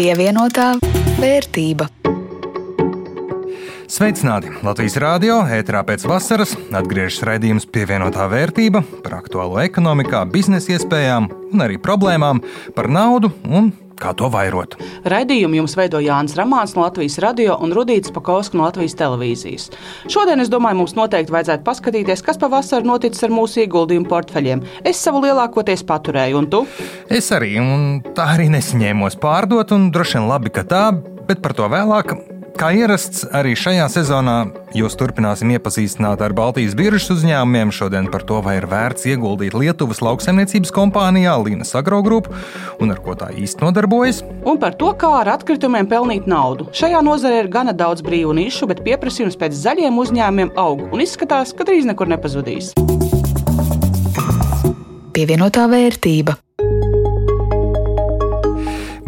Pievienotā vērtība. Sveicināti! Latvijas rādio ēterā pēc vasaras atgriežas raidījums pievienotā vērtība par aktuālo ekonomikā, biznesa iespējām un arī problēmām, par naudu un kā to vairot. Raidījumu jums veido Jānis Ramāns no Latvijas radio un Rudīts Pakausks no Latvijas televīzijas. Šodien, es domāju, mums noteikti vajadzētu paskatīties, kas pavasarī noticis ar mūsu ieguldījumu portfeļiem. Es savu lielākoties paturēju, un tu? Es arī, un tā arī nesaņēmos pārdot, un droši vien labi, ka tā, bet par to vēlāk. Kā ierasts, arī šajā sezonā jūs turpināsim iepazīstināt ar Baltijas biržas uzņēmumiem. Šodien par to, vai ir vērts ieguldīt Lietuvas lauksaimniecības kompānijā Līnas Agrogrupu un ar ko tā īsti nodarbojas. Un par to, kā ar atkritumiem pelnīt naudu. Šajā nozarē ir gana daudz brīvu nišu, bet pieprasījums pēc zaļiem uzņēmumiem aug un izskatās, ka drīz nekur nepazudīs. Pievienotā vērtība.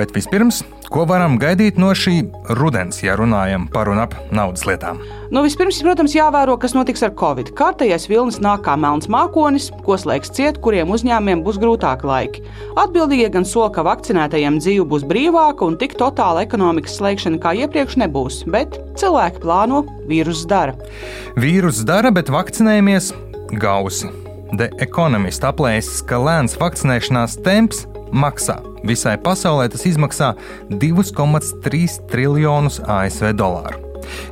Bet vispirms, ko varam gaidīt no šī rudens, ja runājam par un ap naudas lietām? Nu, vispirms, protams, jāvēro, kas notiks ar Covid. Kārtējais vilnis nāk kā melns mākonis, ko slēgs ciet, kuriem uzņēmumiem būs grūtāki laiki. Atbildīgie gan sola, ka vakcinētajiem dzīve būs brīvāka un tik totāla ekonomikas slēgšana kā iepriekš nebūs, bet cilvēki plāno, vīruss dara. Vīruss dara, bet vakcinējamies gausi. The Economist aplēsis, ka lēns vakcinēšanās temps maksā. Visai pasaulē tas izmaksā 2,3 triljonus ASV dolāru.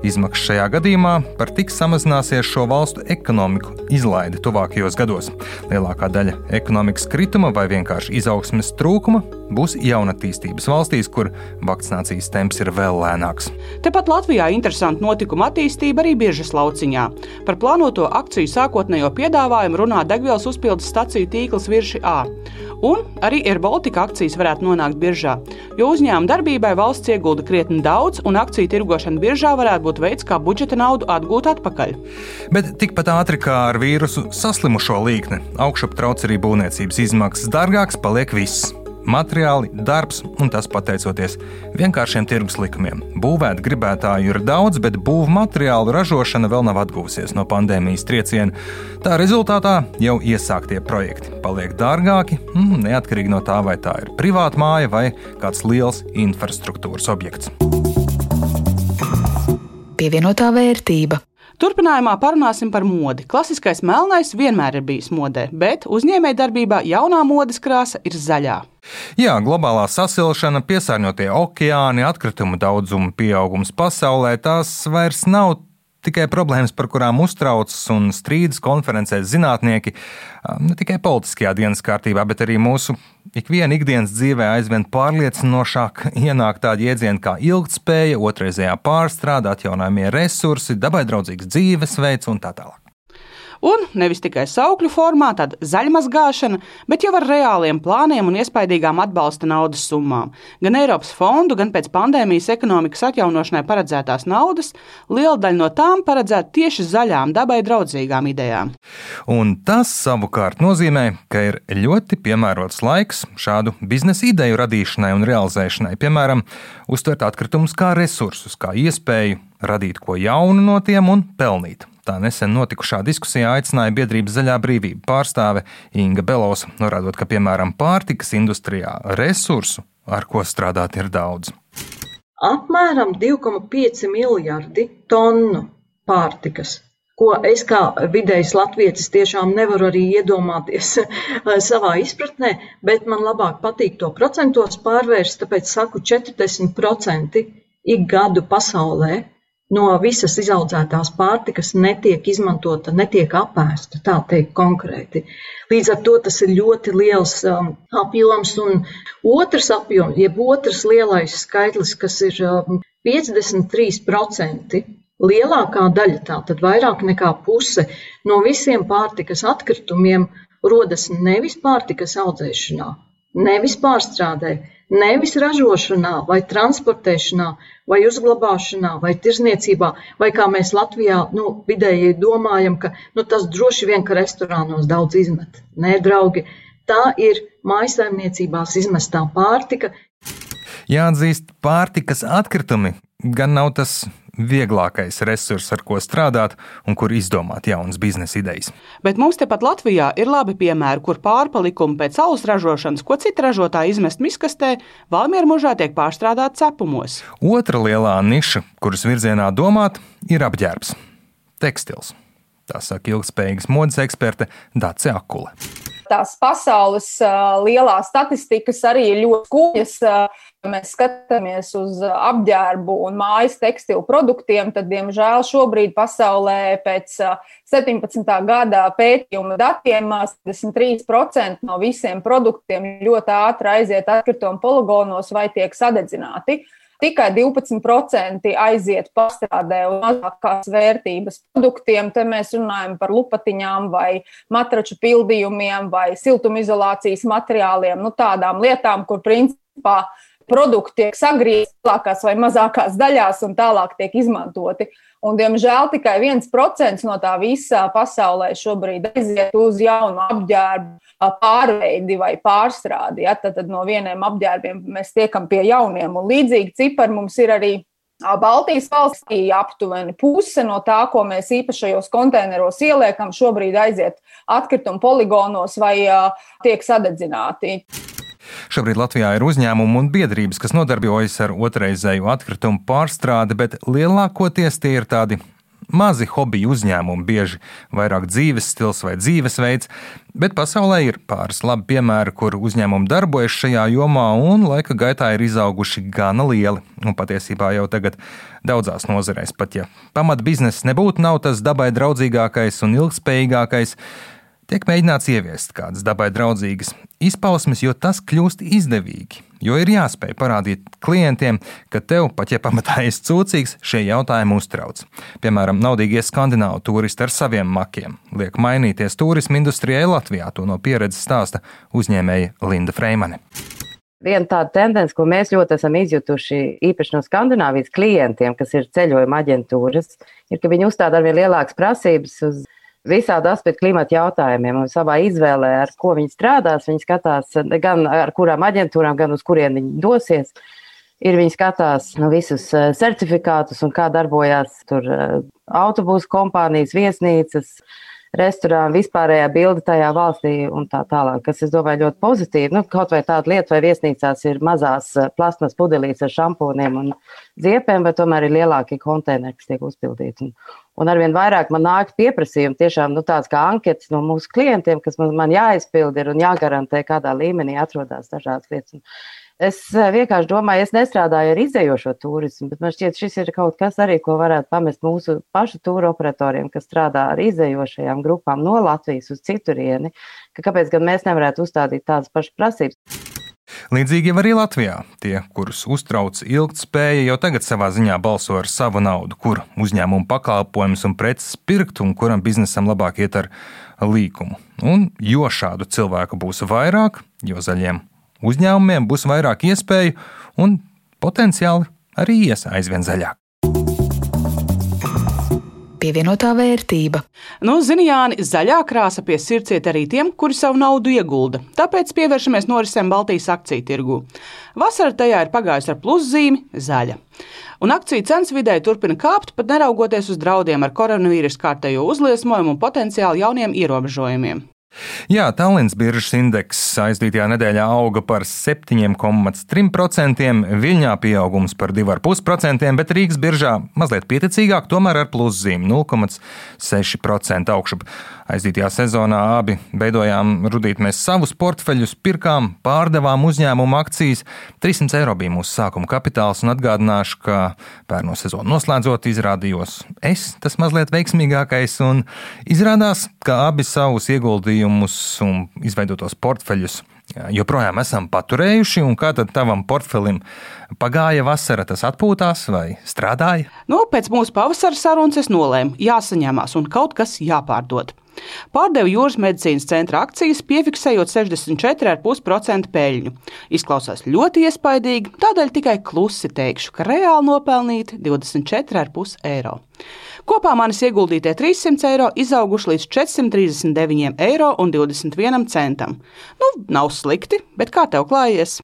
Izmaksas šajā gadījumā par tik samazināsies šo valstu ekonomiku izlaide tuvākajos gados. Lielākā daļa ekonomikas krituma vai vienkārši izaugsmes trūkuma būs jaunatīstības valstīs, kur vakcinācijas temps ir vēl lēnāks. Tepat Latvijā interesanta notikuma attīstība arī biežas lauciņā. Par plānoto akciju sākotnējo piedāvājumu runā degvielas uzpildes staciju tīkls Virši A. Un arī Air Baltica akcijas varētu nonākt biržā, jo uzņēmuma darbībai valsts iegulda krietni daudz, un akciju tirgošana biržā varētu būt veids, kā budžeta naudu atgūt atpakaļ. Bet tikpat ātri kā ar vīrusu saslimušo līkni, augšup trauc arī būvniecības izmaksas, dārgāks paliek viss materiāli, darbs, un tas pateicoties vienkāršiem tirgus likumiem. Būvēt gribētāju ir daudz, bet būvniecības materiālu ražošana vēl nav atgūsies no pandēmijas trieciena. Tā rezultātā jau iesāktie projekti paliek dārgāki, mm, neatkarīgi no tā, vai tā ir privāta māja vai kāds liels infrastruktūras objekts. Pievienotā vērtība. Turpinājumā parunāsim par modi. Klasiskais melnais vienmēr ir bijis modē, bet uzņēmējdarbībā jaunā modes krāsa ir zaļā. Jā, globālā sasilšana, piesārņotie okeāni, atkritumu daudzuma pieaugums pasaulē - tās vairs nav tikai problēmas, par kurām uztraucas un strīdas konferencēs zinātnieki, ne tikai politiskajā dienas kārtībā, bet arī mūsu ikviena ikdienas dzīvē aizvien pārliecinošāk ienāk tādi jēdzieni kā ilgspēja, otrreizējā pārstrāde, atjaunojamie resursi, dabai draudzīgs dzīvesveids un tā tālāk. Un nevis tikai saukļu formā, tāda zaļmazgāšana, bet jau ar reāliem plāniem un iespaidīgām atbalsta naudas summām. Gan Eiropas fondu, gan pēc pandēmijas ekonomikas atjaunošanai paredzētās naudas, liela daļa no tām paredzēta tieši zaļām, dabai draudzīgām idejām. Un tas savukārt nozīmē, ka ir ļoti piemērots laiks šādu biznesa ideju radīšanai un realizēšanai, piemēram, uztvert atkritumus kā resursus, kā iespēju radīt ko jaunu no tiem un pelnīt. Tā nesen notikušā diskusijā aicināja biedrības Zaļā brīvība pārstāve Inga Belos, norādot, ka piemēram pārtikas industrijā resursu, ar ko strādāt, ir daudz. Apmēram 2,5 miljardi tonu pārtikas ko es kā vidējs latvietis tiešām nevaru arī iedomāties savā izpratnē, bet man labāk patīk to procentos pārvērst, tāpēc saku 40% ik gadu pasaulē no visas izaudzētās pārtikas netiek izmantota, netiek apēsta, tā teikt konkrēti. Līdz ar to tas ir ļoti liels um, apjoms. Un otrs apjoms, jeb otrs lielais skaitlis, kas ir um, 53%, lielākā daļa, tātad vairāk nekā puse no visiem pārtikas atkritumiem rodas nevis pārtikas audzēšanā, nevis pārstrādē, nevis ražošanā, vai transportēšanā, vai uzglabāšanā, vai tirzniecībā, vai kā mēs Latvijā nu, vidēji domājam, ka nu, tas droši vien, ka restorānos daudz izmet. Nē, draugi, tā ir mājsaimniecībās izmestā pārtika. Jāatzīst, pārtikas atkritumi gan nav tas vieglākais resurs, ar ko strādāt un kur izdomāt jaunas biznesa idejas. Bet mums tepat Latvijā ir labi piemēri, kur pārpalikumi pēc saules ražošanas, ko citi ražotāji izmest miskastē, Valmiera mužā tiek pārstrādāti cepumos. Otra lielā niša, kuras virzienā domāt, ir apģērbs - tekstils. Tā saka ilgspējīgas modes eksperte Dāce Akule tās pasaules uh, lielās statistikas arī ir ļoti. Uh, ja mēs skatāmies uz apģērbu un mājas tekstilu produktiem, tad, diemžēl, šobrīd pasaulē pēc 17. gada pētījuma datiem 73% no visiem produktiem ļoti ātri aiziet atkritumu poligonos vai tiek sadedzināti tikai 12% aiziet pārstrādē un mazākās vērtības produktiem. Te mēs runājam par lupatiņām vai matraču pildījumiem vai siltumizolācijas materiāliem, nu, tādām lietām, kur principā produkti tiek sagriezti lielākās vai mazākās daļās un tālāk tiek izmantoti. Un, diemžēl tikai viens procents no tā visā pasaulē šobrīd aiziet uz jaunu apģērbu pārveidi vai pārstrādi. Ja? Tad, tad no vieniem apģērbiem mēs tiekam pie jauniem. Un līdzīgi cipari mums ir arī Baltijas valstī aptuveni puse no tā, ko mēs īpašajos konteineros ieliekam, šobrīd aiziet atkritumu poligonos vai tiek sadedzināti. Šobrīd Latvijā ir uzņēmumi un biedrības, kas nodarbojas ar otrreizēju atkritumu pārstrādi, bet lielākoties tie ir tādi mazi hobiju uzņēmumi, bieži vairāk dzīves stils vai dzīvesveids, bet pasaulē ir pāris labi piemēri, kur uzņēmumi darbojas šajā jomā un laika gaitā ir izauguši gana lieli. Un patiesībā jau tagad daudzās nozarēs, pat ja pamat biznesa nebūtu nav tas dabai draudzīgākais un ilgspējīgākais, tiek mēģināts ieviest kādas dabai draudzīgas izpausmes, jo tas kļūst izdevīgi. Jo ir jāspēj parādīt klientiem, ka tev, pat ja pamatā esi cūcīgs, šie jautājumi uztrauc. Piemēram, naudīgie skandināvu turisti ar saviem makiem liek mainīties turismu industrijai Latvijā. To no pieredzes stāsta uzņēmēja Linda Freimane. Viena tāda tendence, ko mēs ļoti esam izjutuši īpaši no Skandināvijas klientiem, kas ir ceļojuma aģentūras, ir, ka viņi uzstāda arvien lielākas prasības uz visādi aspekti klimata jautājumiem un savā izvēlē, ar ko viņi strādās. Viņi skatās gan ar kurām aģentūrām, gan uz kurien viņi dosies. Ir viņi skatās nu, visus eh, certifikātus un kā darbojās tur eh, autobusu kompānijas, viesnīcas, restorāni, vispārējā bilde tajā valstī un tā tālāk, kas, es domāju, ļoti pozitīvi. Nu, kaut vai tāda lieta, vai viesnīcās ir mazās eh, plasmas pudelītes ar šampūniem un ziepēm, bet tomēr ir lielākie konteineri, kas tiek uzpildīti. Un, Un arvien vairāk man nāk pieprasījumi, tiešām nu, tāds kā anketas no mūsu klientiem, kas man, man jāizpild ir un jāgarantē, kādā līmenī atrodas dažādas lietas. Un es eh, vienkārši domāju, es nestrādāju ar izējošo turismu, bet man šķiet, šis ir kaut kas arī, ko varētu pamest mūsu pašu tūru operatoriem, kas strādā ar izējošajām grupām no Latvijas uz citurieni, ka kāpēc gan mēs nevarētu uzstādīt tādas pašas prasības. Līdzīgi arī Latvijā. Tie, kurus uztrauc ilgtspēja, jau tagad savā ziņā balso ar savu naudu, kur uzņēmumu pakalpojumus un preces pirkt un kuram biznesam labāk iet ar līkumu. Un jo šādu cilvēku būs vairāk, jo zaļiem uzņēmumiem būs vairāk iespēju un potenciāli arī ies aizvien zaļāk pievienotā vērtība. Nu, zini, Jāni, zaļā krāsa pie sirds iet arī tiem, kuri savu naudu iegulda. Tāpēc pievēršamies norisēm Baltijas akciju tirgu. Vasara tajā ir pagājusi ar pluszīmi - zaļa. Un akciju cenas vidēji turpina kāpt, pat neraugoties uz draudiem ar koronavīrusu kārtējo uzliesmojumu un potenciāli jauniem ierobežojumiem. Jā, Tallinas biržas indeks aizdītajā nedēļā auga par 7,3%, Viļņā pieaugums par 2,5%, bet Rīgas biržā mazliet pieticīgāk, tomēr ar pluszīmi 0,6% augšup. Aizdītajā sezonā abi veidojām rudīt mēs savus portfeļus, pirkām, pārdevām uzņēmumu akcijas. 300 eiro bija mūsu sākuma kapitāls, un atgādināšu, ka pērno sezonu noslēdzot, izrādījos es tas mazliet veiksmīgākais, un izrādās, ka abi savus ieguldījumus un izveidotos portfeļus joprojām esam paturējuši, un kā tad tavam portfelim pagāja vasara, tas atpūtās vai strādāja? Nu, pēc mūsu pavasara sarunas es nolēmu, jāsaņemās un kaut kas jāpārdod. Pārdevu jūras medicīnas centra akcijas, piefiksējot 64,5% peļņu. Izklausās ļoti iespaidīgi, tādēļ tikai klusi teikšu, ka reāli nopelnīti 24,5 eiro. Kopā manis ieguldītie 300 eiro izauguši līdz 439,21 eiro. Nu, nav slikti, bet kā tev klājies?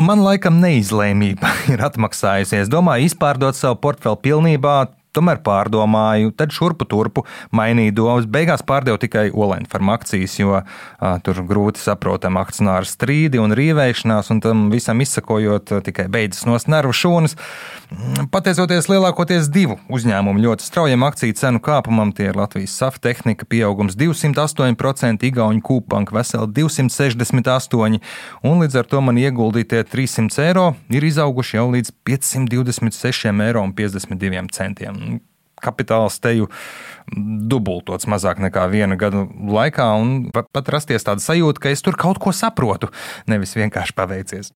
Man laikam neizlēmība ir atmaksājusies. Domāju, izpārdot savu portfeli pilnībā, Tomēr pārdomāju, tad šurpu turpu mainīju domas. Beigās pārdevu tikai Olaņa farma akcijas, jo a, tur grūti saprotama akcionāra strīdi un rīvēšanās, un tam visam izsakojot, tikai beidzas no nervu šūnas. Mm, pateicoties lielākoties divu uzņēmumu ļoti straujam akciju cenu kāpumam, tie ir Latvijas SAF tehnika pieaugums 208%, Igaunijas kūpanka veseli 268%, un līdz ar to man ieguldītie 300 eiro ir izauguši jau līdz 526,52 eiro kapitāls teju dubultots mazāk nekā viena gada laikā, un pat rasties tāda sajūta, ka es tur kaut ko saprotu, nevis vienkārši paveicies.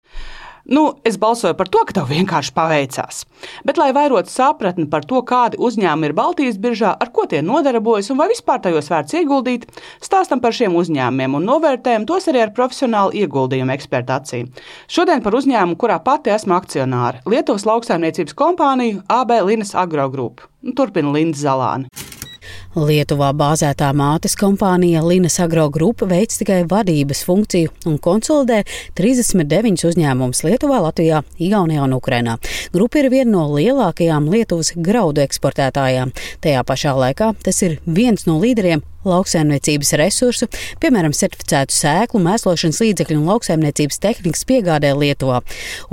Nu, es balsoju par to, ka tev vienkārši paveicās. Bet, lai vairotu sapratni par to, kādi uzņēmumi ir Baltijas biržā, ar ko tie nodarbojas un vai vispār tajos vērts ieguldīt, stāstam par šiem uzņēmumiem un novērtējam tos arī ar profesionālu ieguldījumu ekspertu acīm. Šodien par uzņēmumu, kurā pati esmu akcionāre - Lietuvas lauksaimniecības kompāniju AB Linas Agro Group. Turpina Linda Zalāne. Lietuvā bāzētā mātes kompānija Linas Agro Group veic tikai vadības funkciju un konsolidē 39 uzņēmumus Lietuvā, Latvijā, Igaunijā un Ukrainā. Grupa ir viena no lielākajām Lietuvas graudu eksportētājām. Tajā pašā laikā tas ir viens no līderiem lauksaimniecības resursu, piemēram, certificētu sēklu, mēslošanas līdzekļu un lauksaimniecības tehnikas piegādē Lietuvā.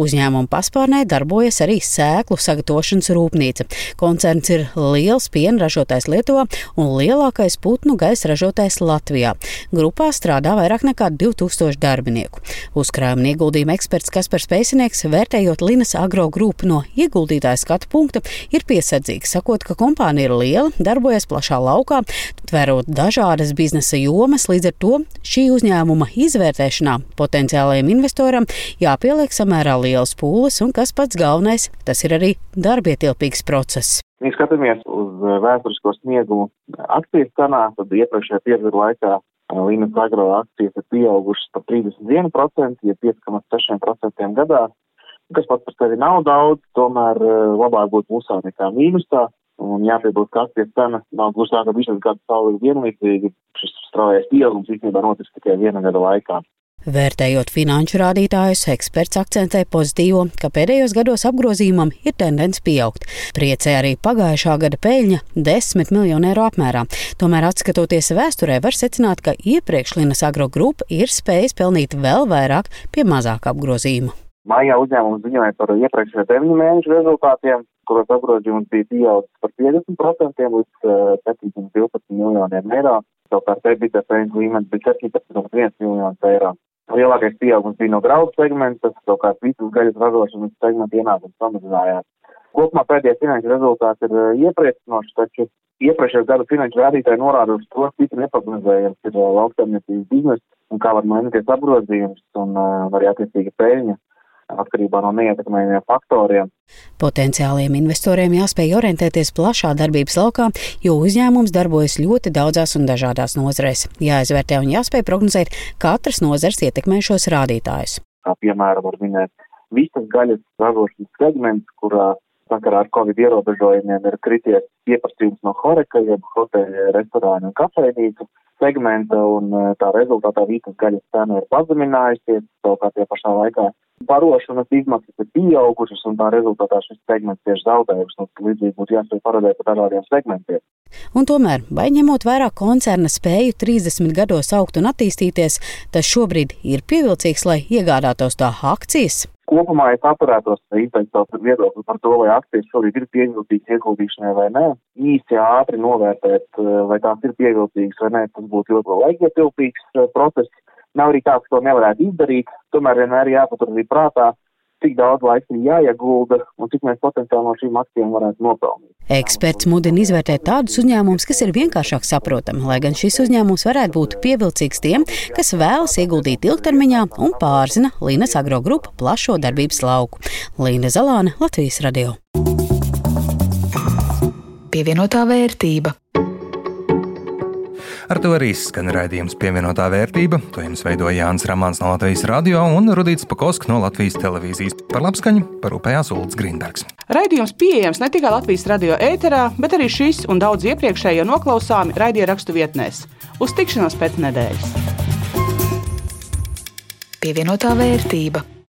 Uzņēmuma paspārnē darbojas arī sēklu sagatavošanas rūpnīca. Koncerns ir liels piena ražotājs Lietuvā un lielākais putnu gaisa ražotājs Latvijā. Grupā strādā vairāk nekā 2000 darbinieku. Uzkrājuma ieguldījuma eksperts Kaspars Pēcinieks, vērtējot Linas agro grupu no ieguldītāja skatu punkta, ir piesardzīgs, sakot, ka kompānija ir liela, darbojas plašā laukā, tverot dažādas biznesa jomas, līdz ar to šī uzņēmuma izvērtēšanā potenciālajiem investoram jāpieliek samērā liels pūles, un kas pats galvenais, tas ir arī darbietilpīgs process. Ja skatāmies uz eh, vēsturisko sniegumu akcijas cenā, tad iepriekšējā piecgadu laikā eh, Līnas agro akcijas ir pieaugušas par 31%, ja 5,6% gadā, kas pats par sevi nav daudz, tomēr eh, labāk būtu plusā nekā mīnusā. Un jāpiebilst, ka akcijas cena nav gluži tā, ka visas gadus saulīgi vienlīdzīgi. Šis straujais pieaugums īstenībā notiks tikai viena gada laikā. Vērtējot finanšu rādītājus, eksperts akcentē pozitīvo, ka pēdējos gados apgrozījumam ir tendence pieaugt. Priecē arī pagājušā gada peļņa - 10 miljonu eiro apmērā. Tomēr, atskatoties vēsturē, var secināt, ka iepriekš Linas agro grupa ir spējis pelnīt vēl vairāk pie mazāka apgrozījuma. Mājā uzņēmums ziņoja par iepriekšējo 9 mēnešu rezultātiem, kuros apgrozījums bija pieaudzis par 50% līdz uh, 712 miljoniem eiro. Savukārt EBITDA peļņas līmenis bija 17,1 miljonus eiro. Lielākais pieaugums bija no graudu segmenta, savukārt visas gaļas ražošanas segmenta ienākums samazinājās. Kopumā pēdējais finanšu rezultāts ir uh, iepriecinošs, taču iepriekšējā gada finanšu rādītāji norāda uz to, cik neprognozējams ir uh, lauksaimniecības biznesa un kā var mainīties apgrozījums un uh, arī attiecīga peļņa atkarībā no neietekmējumiem faktoriem. Potenciāliem investoriem jāspēj orientēties plašā darbības laukā, jo uzņēmums darbojas ļoti daudzās un dažādās nozarēs. Jāizvērtē un jāspēj prognozēt katras nozars ietekmējušos rādītājus. Kā piemēram var minēt visas gaļas ražošanas segments, kurā sakarā ar Covid ierobežojumiem ir krities pieprasījums no horeka, jeb hoteļa, restorāna un kafejnīcu segmenta, un eh, tā rezultātā visas gaļas cena ir pazeminājusies, savukārt tie pašā laikā barošanas izmaksas ir pieaugušas, un tā rezultātā šis segments tieši zaudējuši. Nu, līdzīgi būtu jāspēj parādīt par dažādiem segmentiem. Un tomēr, vai ņemot vērā koncerna spēju 30 gados augt un attīstīties, tas šobrīd ir pievilcīgs, lai iegādātos tā akcijas? Kopumā es atturētos izteikt savu viedokli par to, vai akcijas šobrīd ir pievilcīgas ieguldīšanai vai nē. Īsi ātri novērtēt, vai tās ir pievilcīgas vai nē, tas būtu ļoti laikietilpīgs eh, process. Nav arī tāds, ka to nevarētu izdarīt, tomēr vienmēr jāpatur prātā, cik daudz laika ir jāiegulda un cik mēs potenciāli no šīm akcijām varētu nopelnīt. Eksperts mudina izvērtēt tādus uzņēmumus, kas ir vienkāršāk saprotami, lai gan šis uzņēmums varētu būt pievilcīgs tiem, kas vēlas ieguldīt ilgtermiņā un pārzina Līnas agro grupu plašo darbības lauku. Līna Zalāne, Latvijas radio. Pievienotā vērtība. Ar to arī skan raidījums pievienotā vērtība. To jums veidoja Jānis Ramāns no Latvijas radio un Rudīts Pakauska no Latvijas televīzijas. Par labskaņu parūpējās Ulrichs Grīnbergs. Raidījums pieejams ne tikai Latvijas radio ēterā, bet arī šis un daudz iepriekšējo noklausāmi raidierakstu vietnēs. Uz tikšanos pēc nedēļas! Pievienotā vērtība.